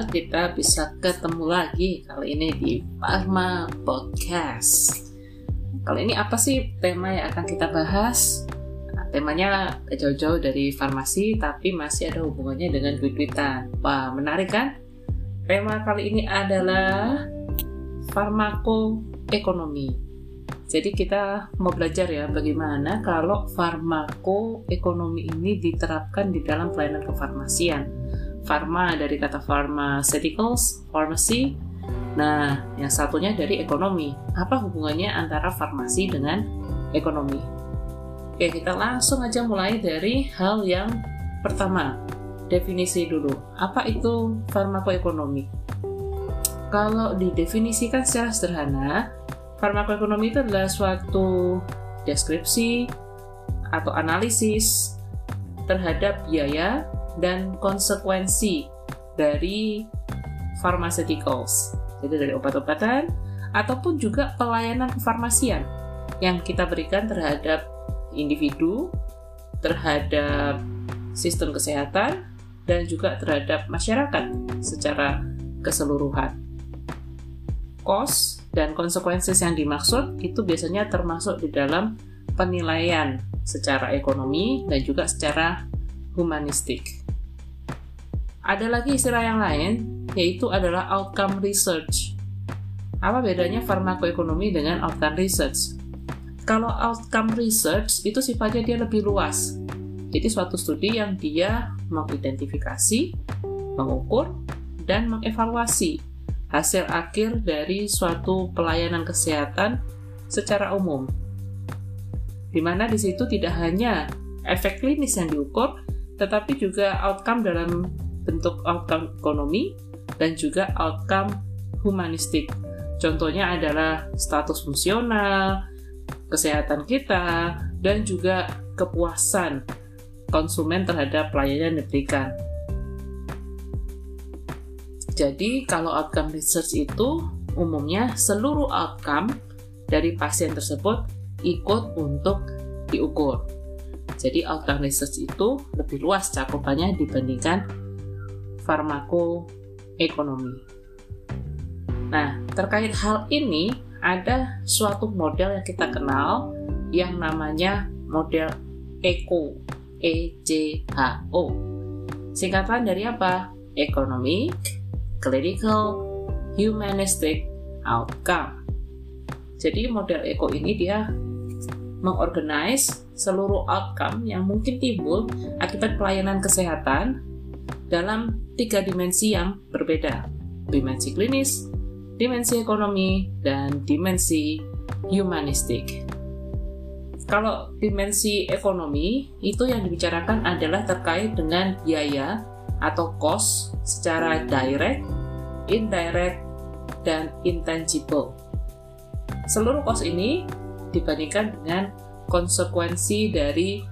Banget kita bisa ketemu lagi kali ini di Pharma Podcast. Kali ini apa sih tema yang akan kita bahas? Nah, temanya jauh-jauh dari farmasi tapi masih ada hubungannya dengan duit-duitan. Wah, menarik kan? Tema kali ini adalah farmakoekonomi. Jadi kita mau belajar ya bagaimana kalau farmakoekonomi ini diterapkan di dalam pelayanan kefarmasian. Pharma dari kata pharmaceuticals, pharmacy. Nah, yang satunya dari ekonomi. Apa hubungannya antara farmasi dengan ekonomi? Oke, kita langsung aja mulai dari hal yang pertama. Definisi dulu. Apa itu farmakoekonomi? Kalau didefinisikan secara sederhana, Farmakoekonomi itu adalah suatu deskripsi atau analisis terhadap biaya dan konsekuensi dari pharmaceuticals, jadi dari obat-obatan ataupun juga pelayanan kefarmasian yang kita berikan terhadap individu, terhadap sistem kesehatan, dan juga terhadap masyarakat secara keseluruhan. Cost dan konsekuensi yang dimaksud itu biasanya termasuk di dalam penilaian secara ekonomi dan juga secara humanistik. Ada lagi istilah yang lain, yaitu adalah outcome research. Apa bedanya farmakoekonomi dengan outcome research? Kalau outcome research itu sifatnya dia lebih luas. Jadi suatu studi yang dia mengidentifikasi, mengukur, dan mengevaluasi hasil akhir dari suatu pelayanan kesehatan secara umum. Di mana di situ tidak hanya efek klinis yang diukur, tetapi juga outcome dalam bentuk outcome ekonomi dan juga outcome humanistik. Contohnya adalah status fungsional, kesehatan kita, dan juga kepuasan konsumen terhadap pelayanan yang diberikan. Jadi kalau outcome research itu umumnya seluruh outcome dari pasien tersebut ikut untuk diukur. Jadi outcome research itu lebih luas cakupannya dibandingkan farmakoekonomi. Nah, terkait hal ini ada suatu model yang kita kenal yang namanya model ECHO, E C H O. Singkatan dari apa? Economic, clinical humanistic outcome. Jadi model Eko ini dia mengorganize seluruh outcome yang mungkin timbul akibat pelayanan kesehatan dalam tiga dimensi yang berbeda. Dimensi klinis, dimensi ekonomi, dan dimensi humanistik. Kalau dimensi ekonomi, itu yang dibicarakan adalah terkait dengan biaya atau cost secara direct, indirect, dan intangible. Seluruh cost ini dibandingkan dengan konsekuensi dari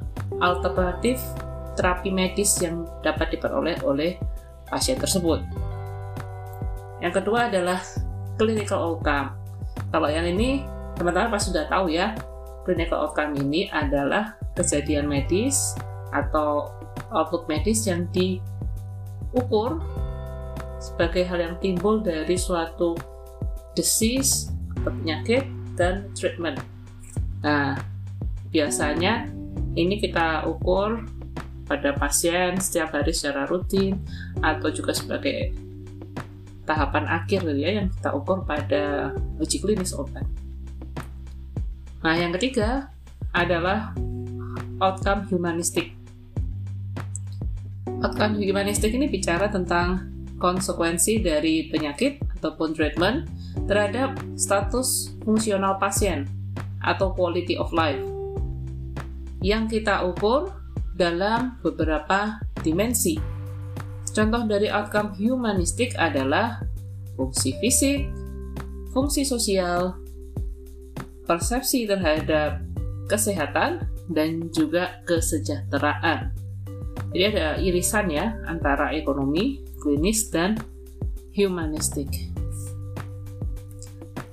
alternatif terapi medis yang dapat diperoleh oleh pasien tersebut. Yang kedua adalah clinical outcome. Kalau yang ini teman-teman pasti sudah tahu ya, clinical outcome ini adalah kejadian medis atau output medis yang di ukur sebagai hal yang timbul dari suatu disease atau penyakit dan treatment. Nah, biasanya ini kita ukur pada pasien setiap hari secara rutin atau juga sebagai tahapan akhir gitu ya yang kita ukur pada uji klinis obat. Nah, yang ketiga adalah outcome humanistik. Outcome humanistik ini bicara tentang konsekuensi dari penyakit ataupun treatment terhadap status fungsional pasien atau quality of life yang kita ukur dalam beberapa dimensi. Contoh dari outcome humanistik adalah fungsi fisik, fungsi sosial, persepsi terhadap kesehatan, dan juga kesejahteraan. Jadi ada irisan ya antara ekonomi, klinis, dan humanistik.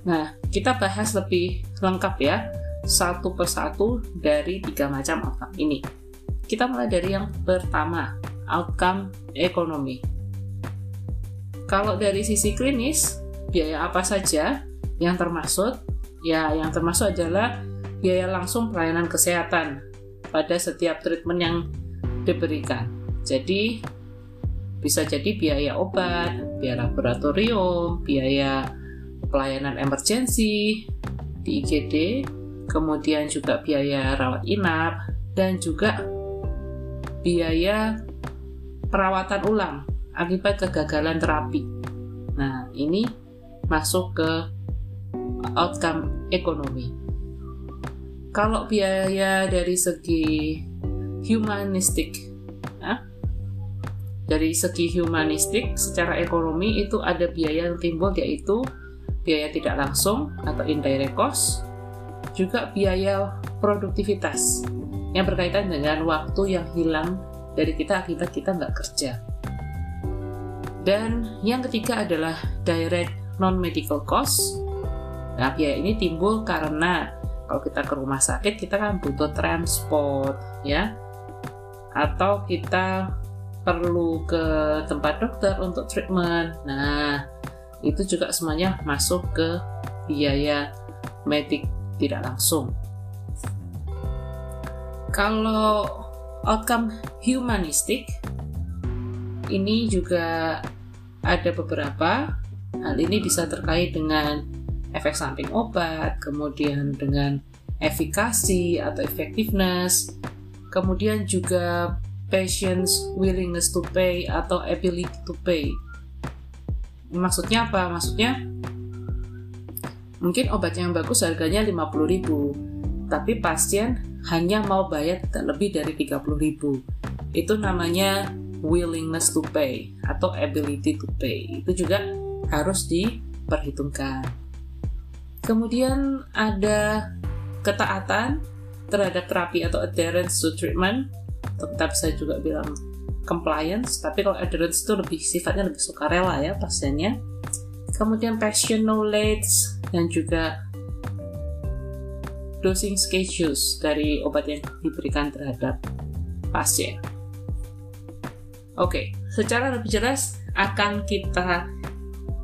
Nah, kita bahas lebih lengkap ya, satu persatu dari tiga macam outcome ini. Kita mulai dari yang pertama, outcome ekonomi. Kalau dari sisi klinis, biaya apa saja yang termasuk? Ya, yang termasuk adalah biaya langsung pelayanan kesehatan pada setiap treatment yang diberikan. Jadi, bisa jadi biaya obat, biaya laboratorium, biaya pelayanan emergensi di IGD, kemudian juga biaya rawat inap, dan juga biaya perawatan ulang akibat kegagalan terapi. Nah, ini masuk ke outcome ekonomi. Kalau biaya dari segi humanistik, ya, dari segi humanistik secara ekonomi itu ada biaya yang timbul yaitu biaya tidak langsung atau indirect cost, juga biaya produktivitas yang berkaitan dengan waktu yang hilang dari kita akibat kita nggak kerja. Dan yang ketiga adalah direct non-medical cost. Nah, biaya ini timbul karena kalau kita ke rumah sakit, kita kan butuh transport, ya. Atau kita perlu ke tempat dokter untuk treatment. Nah, itu juga semuanya masuk ke biaya medik tidak langsung. Kalau outcome humanistik ini juga ada beberapa hal ini bisa terkait dengan efek samping obat, kemudian dengan efikasi atau effectiveness, kemudian juga patient's willingness to pay atau ability to pay. Maksudnya apa? Maksudnya mungkin obat yang bagus harganya 50.000, tapi pasien hanya mau bayar lebih dari 30.000. Itu namanya willingness to pay atau ability to pay. Itu juga harus diperhitungkan. Kemudian ada ketaatan terhadap terapi atau adherence to treatment. Tetap saya juga bilang compliance, tapi kalau adherence itu lebih sifatnya lebih sukarela ya pasiennya. Kemudian patient knowledge dan juga dosing schedules dari obat yang diberikan terhadap pasien. Oke, secara lebih jelas akan kita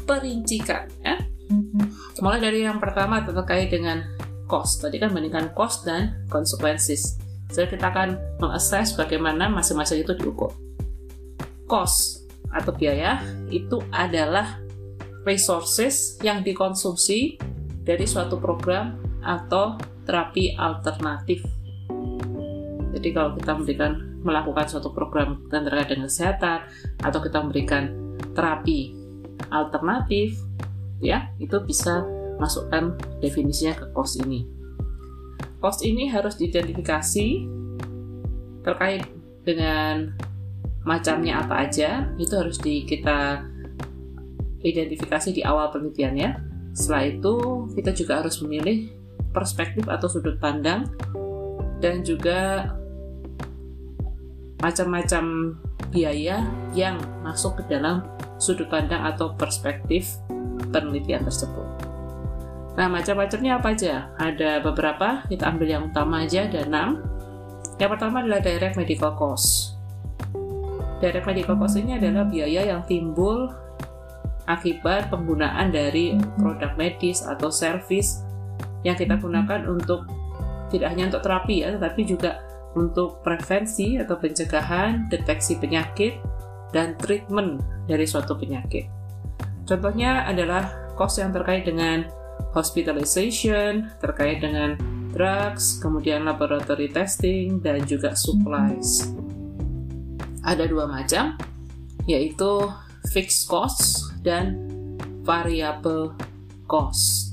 perincikan ya. Mulai dari yang pertama terkait dengan cost. Tadi kan bandingkan cost dan consequences. Jadi kita akan mengassess bagaimana masing-masing itu diukur. Cost atau biaya itu adalah resources yang dikonsumsi dari suatu program atau terapi alternatif. Jadi kalau kita memberikan melakukan suatu program dan terkait dengan kesehatan atau kita memberikan terapi alternatif, ya itu bisa masukkan definisinya ke cost ini. Cost ini harus diidentifikasi terkait dengan macamnya apa aja, itu harus di, kita identifikasi di awal penelitian ya. Setelah itu kita juga harus memilih perspektif atau sudut pandang dan juga macam-macam biaya yang masuk ke dalam sudut pandang atau perspektif penelitian tersebut. Nah, macam-macamnya apa aja? Ada beberapa, kita ambil yang utama aja, ada enam. Yang pertama adalah direct medical cost. Direct medical cost ini adalah biaya yang timbul akibat penggunaan dari produk medis atau service yang kita gunakan untuk tidak hanya untuk terapi ya, tetapi juga untuk prevensi atau pencegahan, deteksi penyakit, dan treatment dari suatu penyakit. Contohnya adalah cost yang terkait dengan hospitalization, terkait dengan drugs, kemudian laboratory testing, dan juga supplies. Ada dua macam, yaitu fixed cost dan variable cost.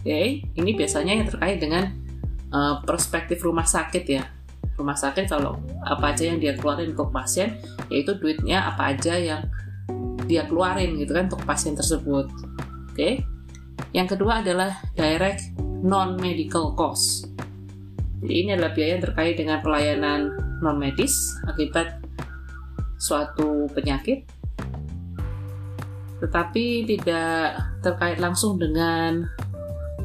Okay? ini biasanya yang terkait dengan uh, perspektif rumah sakit ya. Rumah sakit kalau apa aja yang dia keluarin untuk pasien, yaitu duitnya apa aja yang dia keluarin gitu kan untuk pasien tersebut. Oke. Okay? Yang kedua adalah direct non medical cost. Jadi ini adalah biaya yang terkait dengan pelayanan non medis akibat suatu penyakit tetapi tidak terkait langsung dengan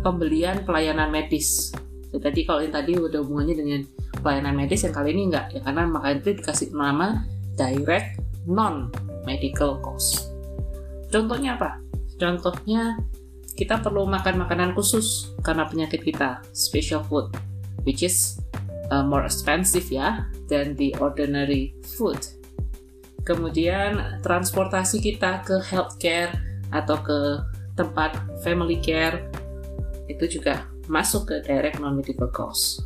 pembelian pelayanan medis. Ya, tadi kalau yang tadi udah hubungannya dengan pelayanan medis yang kali ini enggak ya karena maka itu dikasih nama direct non medical cost. Contohnya apa? Contohnya kita perlu makan makanan khusus karena penyakit kita, special food, which is uh, more expensive ya than the ordinary food. Kemudian transportasi kita ke healthcare atau ke tempat family care itu juga masuk ke direct non-medical cost.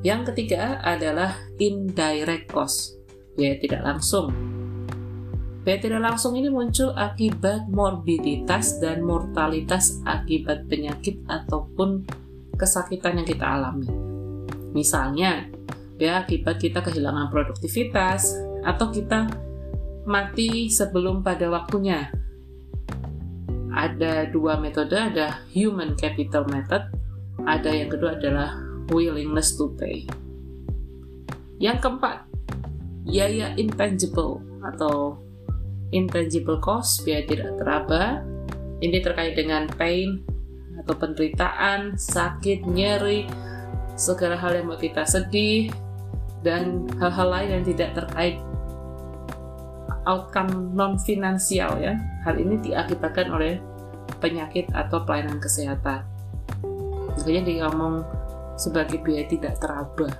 Yang ketiga adalah indirect cost, biaya tidak langsung. Biaya tidak langsung ini muncul akibat morbiditas dan mortalitas akibat penyakit ataupun kesakitan yang kita alami. Misalnya, ya akibat kita kehilangan produktivitas atau kita mati sebelum pada waktunya ada dua metode, ada human capital method, ada yang kedua adalah willingness to pay. Yang keempat, biaya intangible atau intangible cost, biaya tidak teraba. Ini terkait dengan pain atau penderitaan, sakit, nyeri, segala hal yang membuat kita sedih, dan hal-hal lain yang tidak terkait outcome non finansial ya. Hal ini diakibatkan oleh penyakit atau pelayanan kesehatan. Makanya dia ngomong sebagai biaya tidak teraba.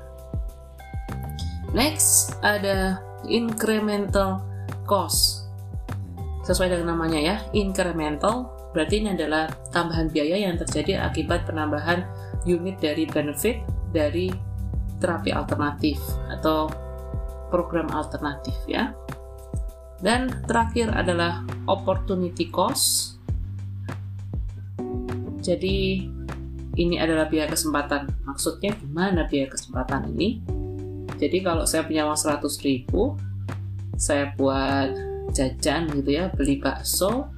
Next ada incremental cost. Sesuai dengan namanya ya, incremental berarti ini adalah tambahan biaya yang terjadi akibat penambahan unit dari benefit dari terapi alternatif atau program alternatif ya. Dan terakhir adalah opportunity cost. Jadi ini adalah biaya kesempatan. Maksudnya gimana biaya kesempatan ini? Jadi kalau saya punya uang 100 ribu, saya buat jajan gitu ya, beli bakso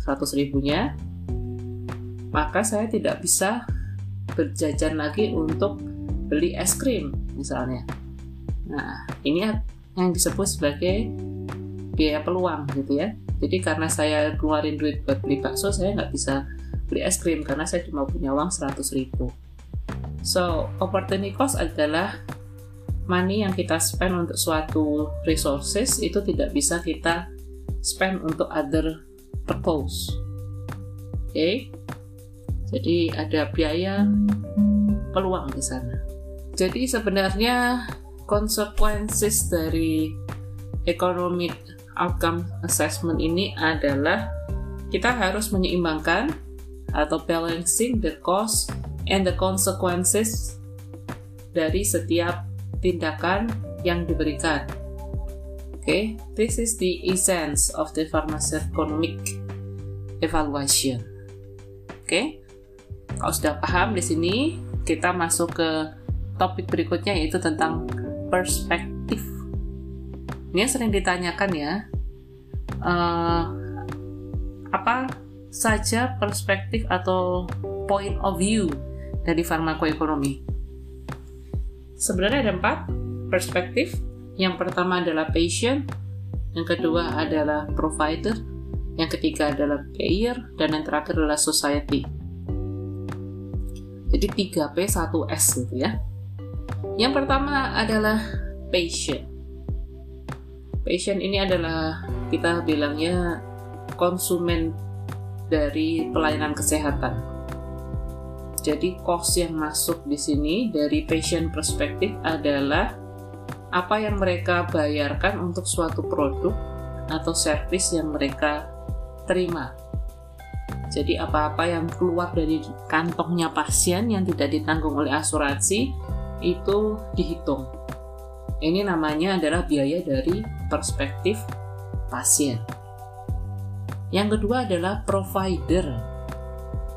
100 ribunya, maka saya tidak bisa berjajan lagi untuk beli es krim misalnya. Nah, ini yang disebut sebagai biaya peluang gitu ya. Jadi karena saya keluarin duit buat beli bakso, saya nggak bisa beli es krim karena saya cuma punya uang 100 ribu. So, opportunity cost adalah money yang kita spend untuk suatu resources itu tidak bisa kita spend untuk other purpose. Oke. Okay? Jadi ada biaya peluang di sana. Jadi sebenarnya consequences dari economic outcome assessment ini adalah kita harus menyeimbangkan atau balancing the cost and the consequences dari setiap tindakan yang diberikan. Oke, okay? this is the essence of the pharmacoeconomic evaluation. Oke, okay? kalau sudah paham di sini, kita masuk ke topik berikutnya yaitu tentang perspektif. Ini yang sering ditanyakan ya, uh, apa saja perspektif atau point of view dari farmakoekonomi? Sebenarnya ada empat perspektif. Yang pertama adalah patient, yang kedua adalah provider, yang ketiga adalah payer, dan yang terakhir adalah society. Jadi 3P 1S gitu ya. Yang pertama adalah patient. Patient ini adalah kita bilangnya konsumen dari pelayanan kesehatan. Jadi cost yang masuk di sini dari patient perspektif adalah apa yang mereka bayarkan untuk suatu produk atau service yang mereka terima. Jadi apa-apa yang keluar dari kantongnya pasien yang tidak ditanggung oleh asuransi itu dihitung. Ini namanya adalah biaya dari perspektif pasien. Yang kedua adalah provider.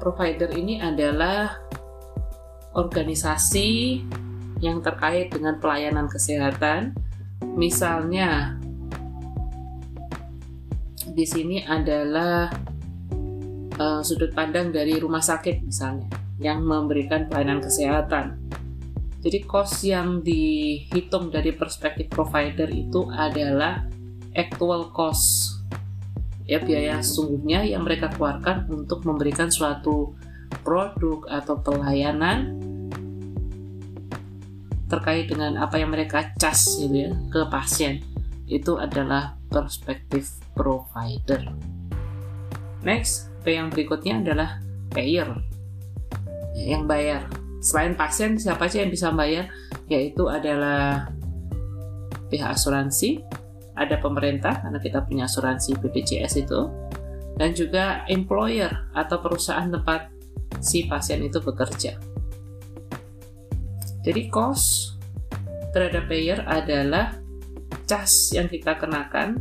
Provider ini adalah organisasi yang terkait dengan pelayanan kesehatan. Misalnya, di sini adalah uh, sudut pandang dari rumah sakit misalnya yang memberikan pelayanan kesehatan jadi cost yang dihitung dari perspektif provider itu adalah actual cost ya biaya sungguhnya yang mereka keluarkan untuk memberikan suatu produk atau pelayanan terkait dengan apa yang mereka cas gitu ya ke pasien itu adalah perspektif provider. Next, P yang berikutnya adalah payer yang bayar. Selain pasien, siapa sih yang bisa bayar? Yaitu adalah pihak asuransi, ada pemerintah karena kita punya asuransi BPJS itu, dan juga employer atau perusahaan tempat si pasien itu bekerja. Jadi cost terhadap payer adalah cas yang kita kenakan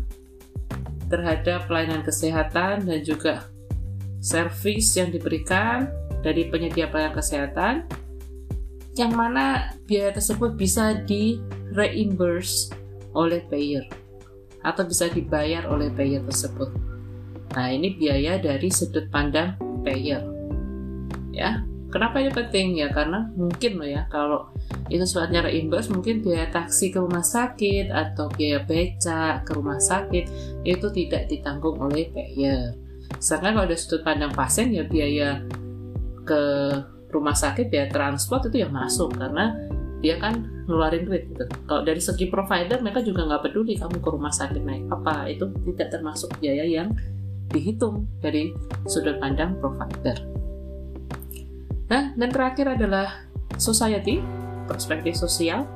terhadap pelayanan kesehatan dan juga service yang diberikan dari penyedia pelayanan kesehatan yang mana biaya tersebut bisa di reimburse oleh payer atau bisa dibayar oleh payer tersebut. Nah, ini biaya dari sudut pandang payer. Ya. Kenapa ini penting ya? Karena mungkin loh ya kalau itu sifatnya reimburse mungkin biaya taksi ke rumah sakit atau biaya beca ke rumah sakit itu tidak ditanggung oleh payer. Sedangkan kalau dari sudut pandang pasien ya biaya ke rumah sakit biaya transport itu yang masuk karena dia kan ngeluarin duit gitu. Kalau dari segi provider mereka juga nggak peduli kamu ke rumah sakit naik apa itu tidak termasuk biaya yang dihitung dari sudut pandang provider. Nah, dan terakhir adalah society, perspektif sosial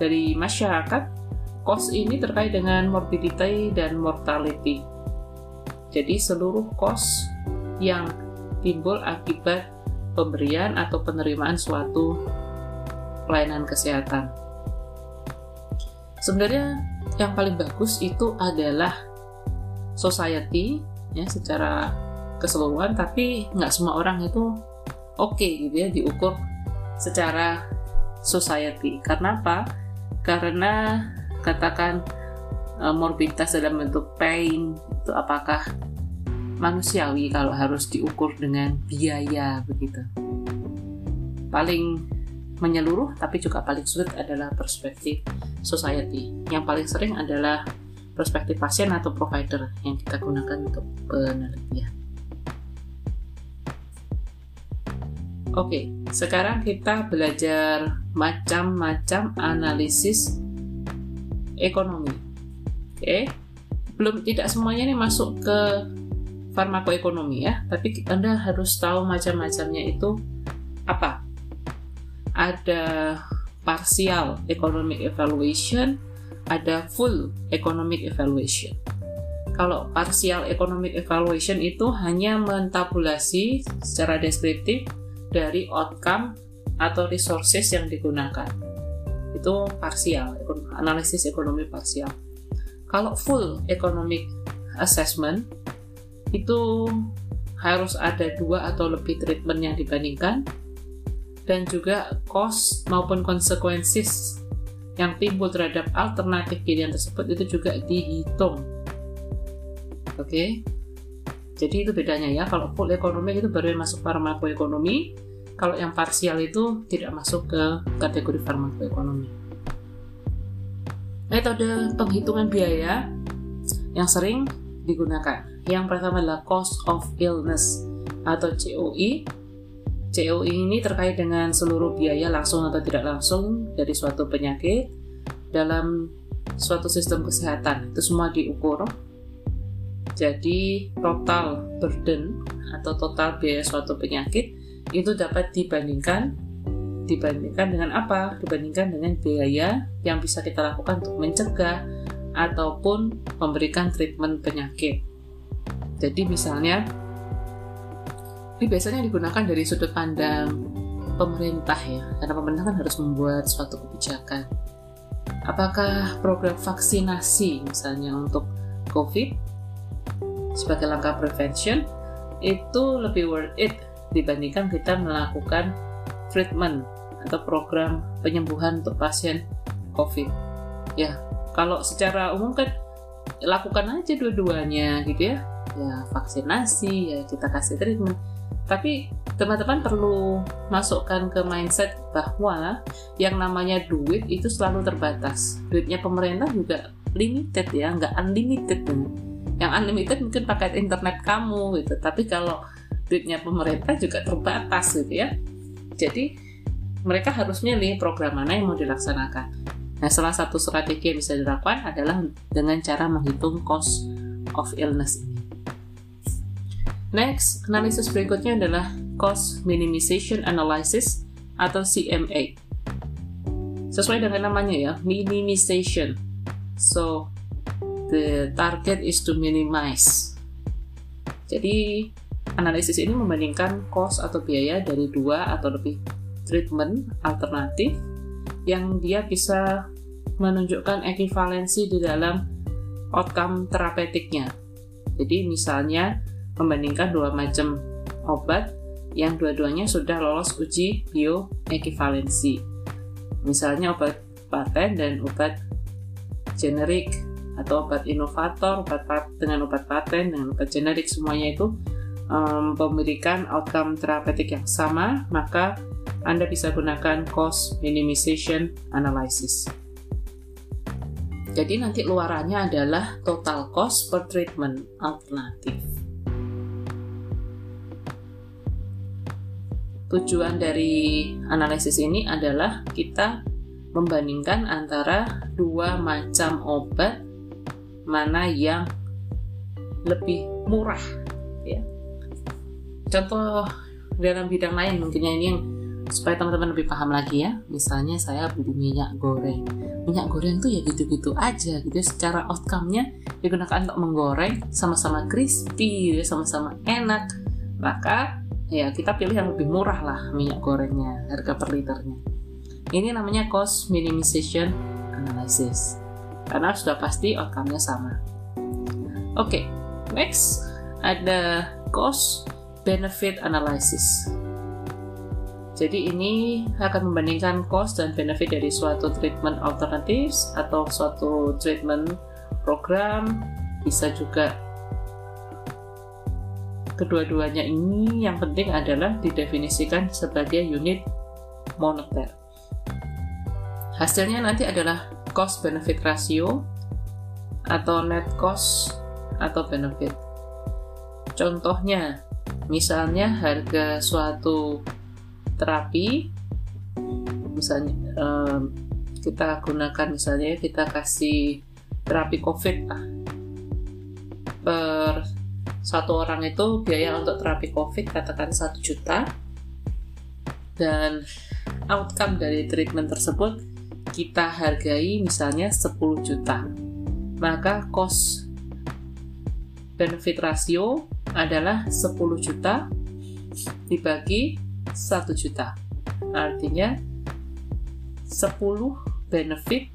dari masyarakat. Cost ini terkait dengan morbidity dan mortality. Jadi seluruh cost yang timbul akibat pemberian atau penerimaan suatu pelayanan kesehatan. Sebenarnya yang paling bagus itu adalah society ya secara keseluruhan, tapi nggak semua orang itu oke okay, gitu ya diukur secara society. Karena apa? Karena katakan uh, morbiditas dalam bentuk pain itu apakah manusiawi kalau harus diukur dengan biaya begitu. Paling menyeluruh tapi juga paling sulit adalah perspektif society. Yang paling sering adalah perspektif pasien atau provider yang kita gunakan untuk penelitian. Oke, sekarang kita belajar macam-macam analisis ekonomi. Oke, belum tidak semuanya ini masuk ke farmakoekonomi ya, tapi Anda harus tahu macam-macamnya itu apa. Ada partial economic evaluation, ada full economic evaluation. Kalau partial economic evaluation itu hanya mentabulasi secara deskriptif dari outcome atau resources yang digunakan. Itu parsial, analisis ekonomi parsial. Kalau full economic assessment, itu harus ada dua atau lebih treatment yang dibandingkan, dan juga cost maupun consequences yang timbul terhadap alternatif pilihan tersebut itu juga dihitung. Oke, okay? Jadi itu bedanya ya. Kalau full ekonomi itu baru masuk farmakoekonomi. Kalau yang parsial itu tidak masuk ke kategori farmakoekonomi. Metode penghitungan biaya yang sering digunakan. Yang pertama adalah cost of illness atau COI. COI ini terkait dengan seluruh biaya langsung atau tidak langsung dari suatu penyakit dalam suatu sistem kesehatan. Itu semua diukur jadi total burden atau total biaya suatu penyakit itu dapat dibandingkan dibandingkan dengan apa? Dibandingkan dengan biaya yang bisa kita lakukan untuk mencegah ataupun memberikan treatment penyakit. Jadi misalnya ini biasanya digunakan dari sudut pandang pemerintah ya, karena pemerintah kan harus membuat suatu kebijakan. Apakah program vaksinasi misalnya untuk COVID sebagai langkah prevention itu lebih worth it dibandingkan kita melakukan treatment atau program penyembuhan untuk pasien COVID. Ya, kalau secara umum kan lakukan aja dua-duanya gitu ya. Ya, vaksinasi, ya kita kasih treatment. Tapi teman-teman perlu masukkan ke mindset bahwa yang namanya duit itu selalu terbatas. Duitnya pemerintah juga limited ya, nggak unlimited yang unlimited mungkin pakai internet kamu gitu tapi kalau duitnya pemerintah juga terbatas gitu ya jadi mereka harus milih program mana yang mau dilaksanakan. Nah, salah satu strategi yang bisa dilakukan adalah dengan cara menghitung cost of illness ini. Next, analisis berikutnya adalah cost minimization analysis atau CMA. Sesuai dengan namanya ya, minimization. So, the target is to minimize. Jadi, analisis ini membandingkan cost atau biaya dari dua atau lebih treatment alternatif yang dia bisa menunjukkan ekivalensi di dalam outcome terapeutiknya. Jadi misalnya membandingkan dua macam obat yang dua-duanya sudah lolos uji bioekivalensi. Misalnya obat paten dan obat generik atau obat inovator, obat dengan obat paten dengan obat generik semuanya itu um, memberikan outcome terapeutik yang sama, maka Anda bisa gunakan cost minimization analysis. Jadi nanti luarannya adalah total cost per treatment alternatif. Tujuan dari analisis ini adalah kita membandingkan antara dua macam obat mana yang lebih murah ya. Contoh dalam bidang lain mungkinnya ini yang supaya teman-teman lebih paham lagi ya. Misalnya saya beli minyak goreng. Minyak goreng itu ya gitu-gitu aja gitu ya. Secara outcome-nya digunakan untuk menggoreng sama-sama crispy sama-sama enak. Maka ya kita pilih yang lebih murah lah minyak gorengnya harga per liternya. Ini namanya cost minimization analysis. Karena sudah pasti outcome-nya sama. Oke okay, next ada cost benefit analysis. Jadi ini akan membandingkan cost dan benefit dari suatu treatment alternatives atau suatu treatment program bisa juga Kedua-duanya ini yang penting adalah didefinisikan sebagai unit moneter. Hasilnya nanti adalah cost benefit ratio atau net cost atau benefit. Contohnya, misalnya harga suatu terapi misalnya um, kita gunakan misalnya kita kasih terapi COVID per satu orang itu biaya untuk terapi COVID katakan 1 juta. Dan outcome dari treatment tersebut kita hargai misalnya 10 juta. Maka cost benefit ratio adalah 10 juta dibagi 1 juta. Artinya 10 benefit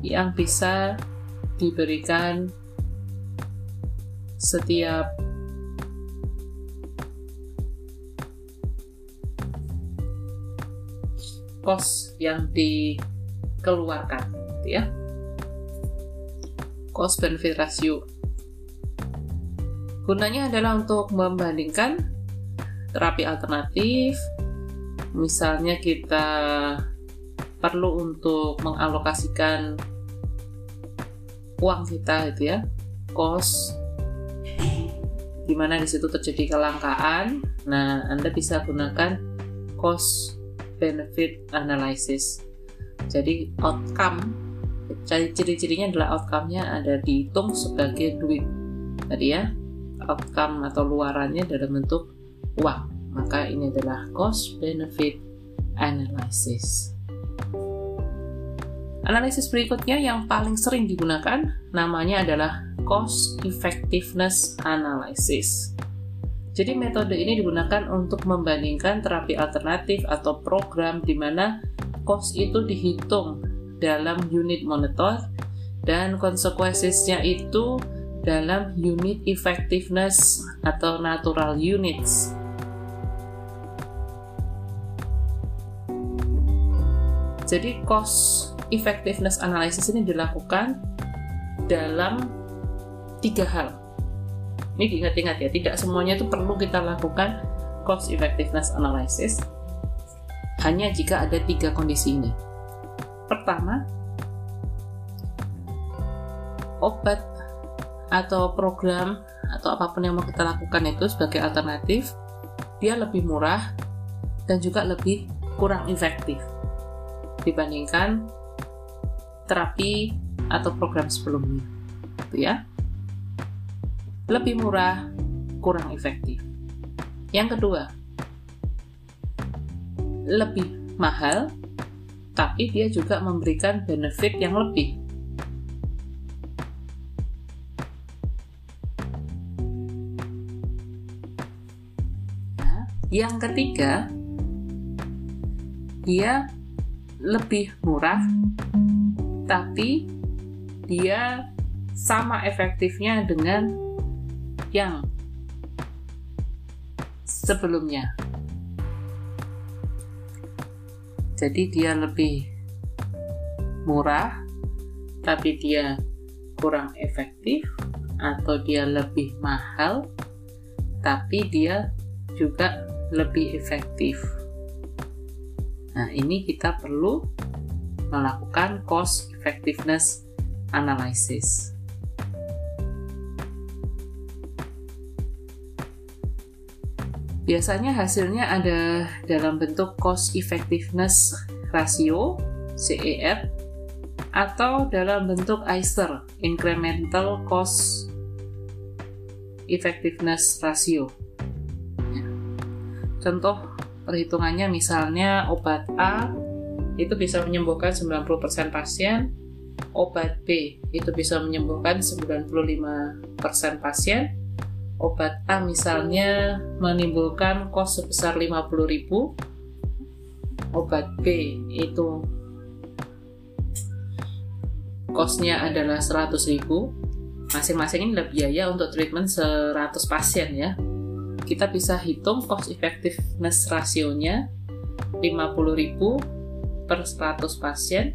yang bisa diberikan setiap kos yang dikeluarkan gitu ya. Cost benefit ratio. Gunanya adalah untuk membandingkan terapi alternatif. Misalnya kita perlu untuk mengalokasikan uang kita gitu ya cost di mana di situ terjadi kelangkaan. Nah, Anda bisa gunakan cost benefit analysis. Jadi outcome ciri-cirinya adalah outcome-nya ada dihitung sebagai duit. Tadi ya, outcome atau luarannya dalam bentuk uang. Maka ini adalah cost benefit analysis. Analisis berikutnya yang paling sering digunakan namanya adalah cost effectiveness analysis. Jadi metode ini digunakan untuk membandingkan terapi alternatif atau program di mana cost itu dihitung dalam unit monitor dan konsekuensinya itu dalam unit effectiveness atau natural units. Jadi cost effectiveness analysis ini dilakukan dalam tiga hal. Ini diingat-ingat ya, tidak semuanya itu perlu kita lakukan cost effectiveness analysis hanya jika ada tiga kondisi ini. Pertama, obat atau program atau apa pun yang mau kita lakukan itu sebagai alternatif, dia lebih murah dan juga lebih kurang efektif dibandingkan terapi atau program sebelumnya. Gitu ya. Lebih murah, kurang efektif. Yang kedua, lebih mahal tapi dia juga memberikan benefit yang lebih. Nah, yang ketiga, dia lebih murah, tapi dia sama efektifnya dengan yang sebelumnya. Jadi dia lebih murah, tapi dia kurang efektif, atau dia lebih mahal, tapi dia juga lebih efektif. Nah, ini kita perlu melakukan cost effectiveness analysis. Biasanya hasilnya ada dalam bentuk cost effectiveness ratio CER atau dalam bentuk ICER incremental cost effectiveness ratio. Contoh perhitungannya misalnya obat A itu bisa menyembuhkan 90% pasien, obat B itu bisa menyembuhkan 95% pasien, obat A misalnya menimbulkan kos sebesar 50.000 obat B itu kosnya adalah 100.000 masing-masing ini biaya untuk treatment 100 pasien ya. Kita bisa hitung cost effectiveness rasionya 50.000 per 100 pasien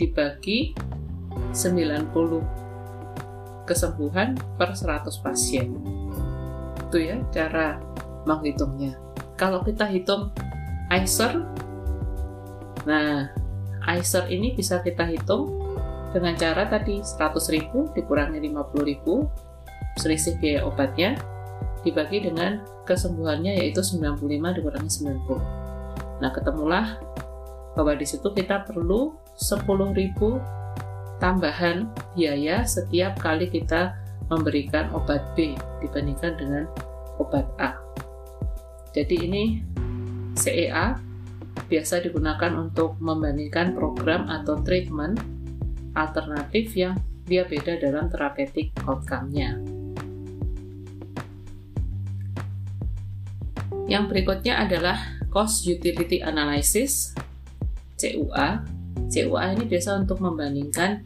dibagi 90 kesembuhan per 100 pasien. Itu ya cara menghitungnya. Kalau kita hitung ICER, nah ICER ini bisa kita hitung dengan cara tadi 100.000 dikurangi 50.000 selisih biaya obatnya dibagi dengan kesembuhannya yaitu 95 dikurangi 90. Nah, ketemulah bahwa di situ kita perlu 10.000 tambahan biaya setiap kali kita memberikan obat B dibandingkan dengan obat A. Jadi ini CEA biasa digunakan untuk membandingkan program atau treatment alternatif yang dia beda dalam terapeutik outcome-nya. Yang berikutnya adalah Cost Utility Analysis, CUA, CUA ini biasa untuk membandingkan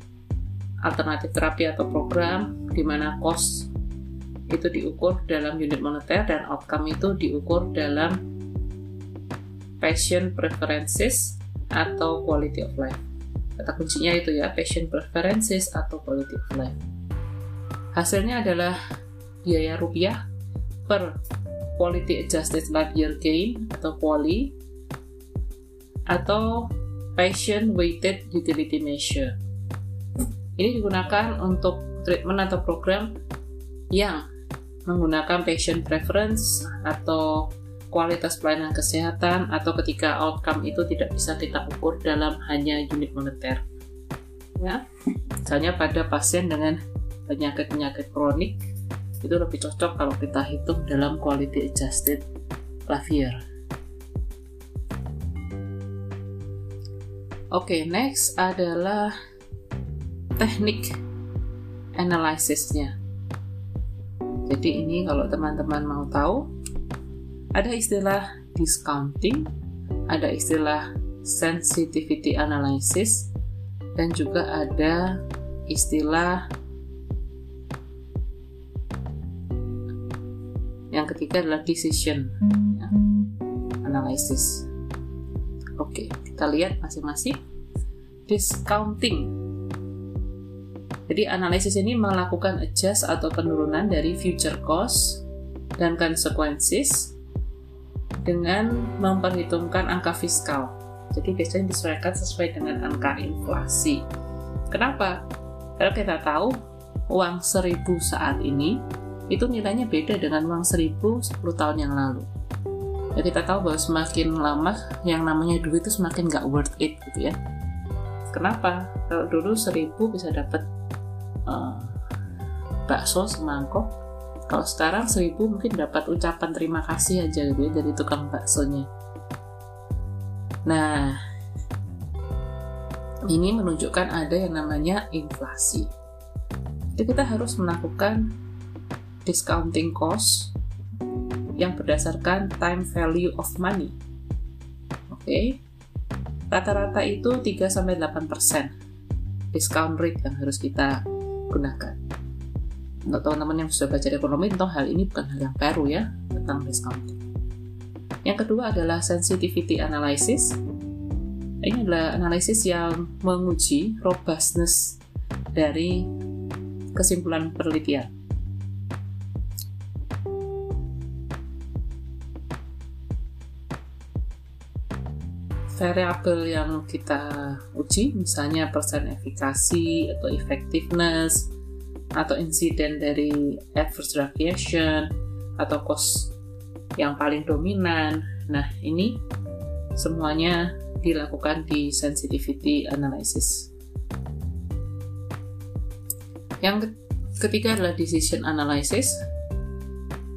alternatif terapi atau program di mana cost itu diukur dalam unit moneter dan outcome itu diukur dalam patient preferences atau quality of life. Kata kuncinya itu ya, patient preferences atau quality of life. Hasilnya adalah biaya rupiah per quality adjusted life year gain atau QALY atau Patient Weighted Utility Measure. Ini digunakan untuk treatment atau program yang menggunakan patient preference atau kualitas pelayanan kesehatan atau ketika outcome itu tidak bisa kita ukur dalam hanya unit moneter. Ya, misalnya pada pasien dengan penyakit-penyakit kronik itu lebih cocok kalau kita hitung dalam quality adjusted life Oke, okay, next adalah teknik analisisnya. Jadi ini kalau teman-teman mau tahu, ada istilah discounting, ada istilah sensitivity analysis, dan juga ada istilah yang ketiga adalah decision ya, analysis. Oke, kita lihat masing-masing. Discounting. Jadi analisis ini melakukan adjust atau penurunan dari future cost dan consequences dengan memperhitungkan angka fiskal. Jadi biasanya disesuaikan sesuai dengan angka inflasi. Kenapa? Karena kita tahu uang seribu saat ini itu nilainya beda dengan uang seribu 10 tahun yang lalu. Ya kita tahu bahwa semakin lama yang namanya duit itu semakin nggak worth it gitu ya. Kenapa? Kalau dulu seribu bisa dapat uh, bakso semangkok kalau sekarang seribu mungkin dapat ucapan terima kasih aja gitu ya dari tukang baksonya. Nah ini menunjukkan ada yang namanya inflasi. Jadi kita harus melakukan discounting cost yang berdasarkan time value of money. Oke. Okay. Rata-rata itu 3 sampai 8% discount rate yang harus kita gunakan. Untuk teman-teman yang sudah belajar ekonomi, tentu hal ini bukan hal yang baru ya tentang discounting. Yang kedua adalah sensitivity analysis. Ini adalah analisis yang menguji robustness dari kesimpulan penelitian. Variabel yang kita uji, misalnya persen efikasi atau effectiveness, atau insiden dari adverse reaction, atau cost yang paling dominan. Nah, ini semuanya dilakukan di sensitivity analysis. Yang ketiga adalah decision analysis.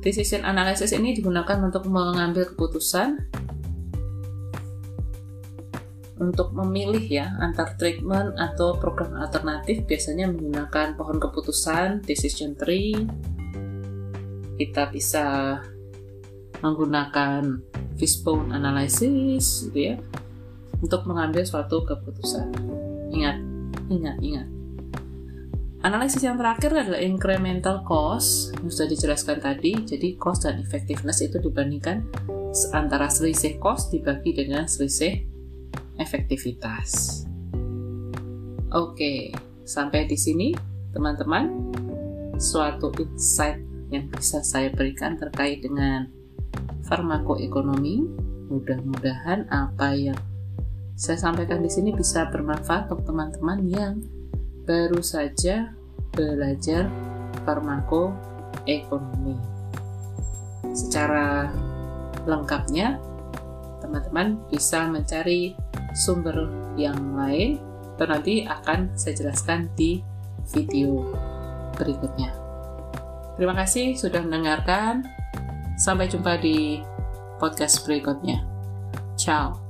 Decision analysis ini digunakan untuk mengambil keputusan untuk memilih ya antar treatment atau program alternatif biasanya menggunakan pohon keputusan decision tree kita bisa menggunakan fishbone analysis gitu ya. Untuk mengambil suatu keputusan. Ingat ingat ingat. Analisis yang terakhir adalah incremental cost yang sudah dijelaskan tadi. Jadi cost dan effectiveness itu dibandingkan antara selisih cost dibagi dengan selisih efektivitas. Oke, sampai di sini teman-teman suatu insight yang bisa saya berikan terkait dengan farmakoekonomi. Mudah-mudahan apa yang saya sampaikan di sini bisa bermanfaat untuk teman-teman yang baru saja belajar farmakoekonomi. Secara lengkapnya, teman-teman bisa mencari sumber yang lain atau nanti akan saya jelaskan di video berikutnya. Terima kasih sudah mendengarkan. Sampai jumpa di podcast berikutnya. Ciao.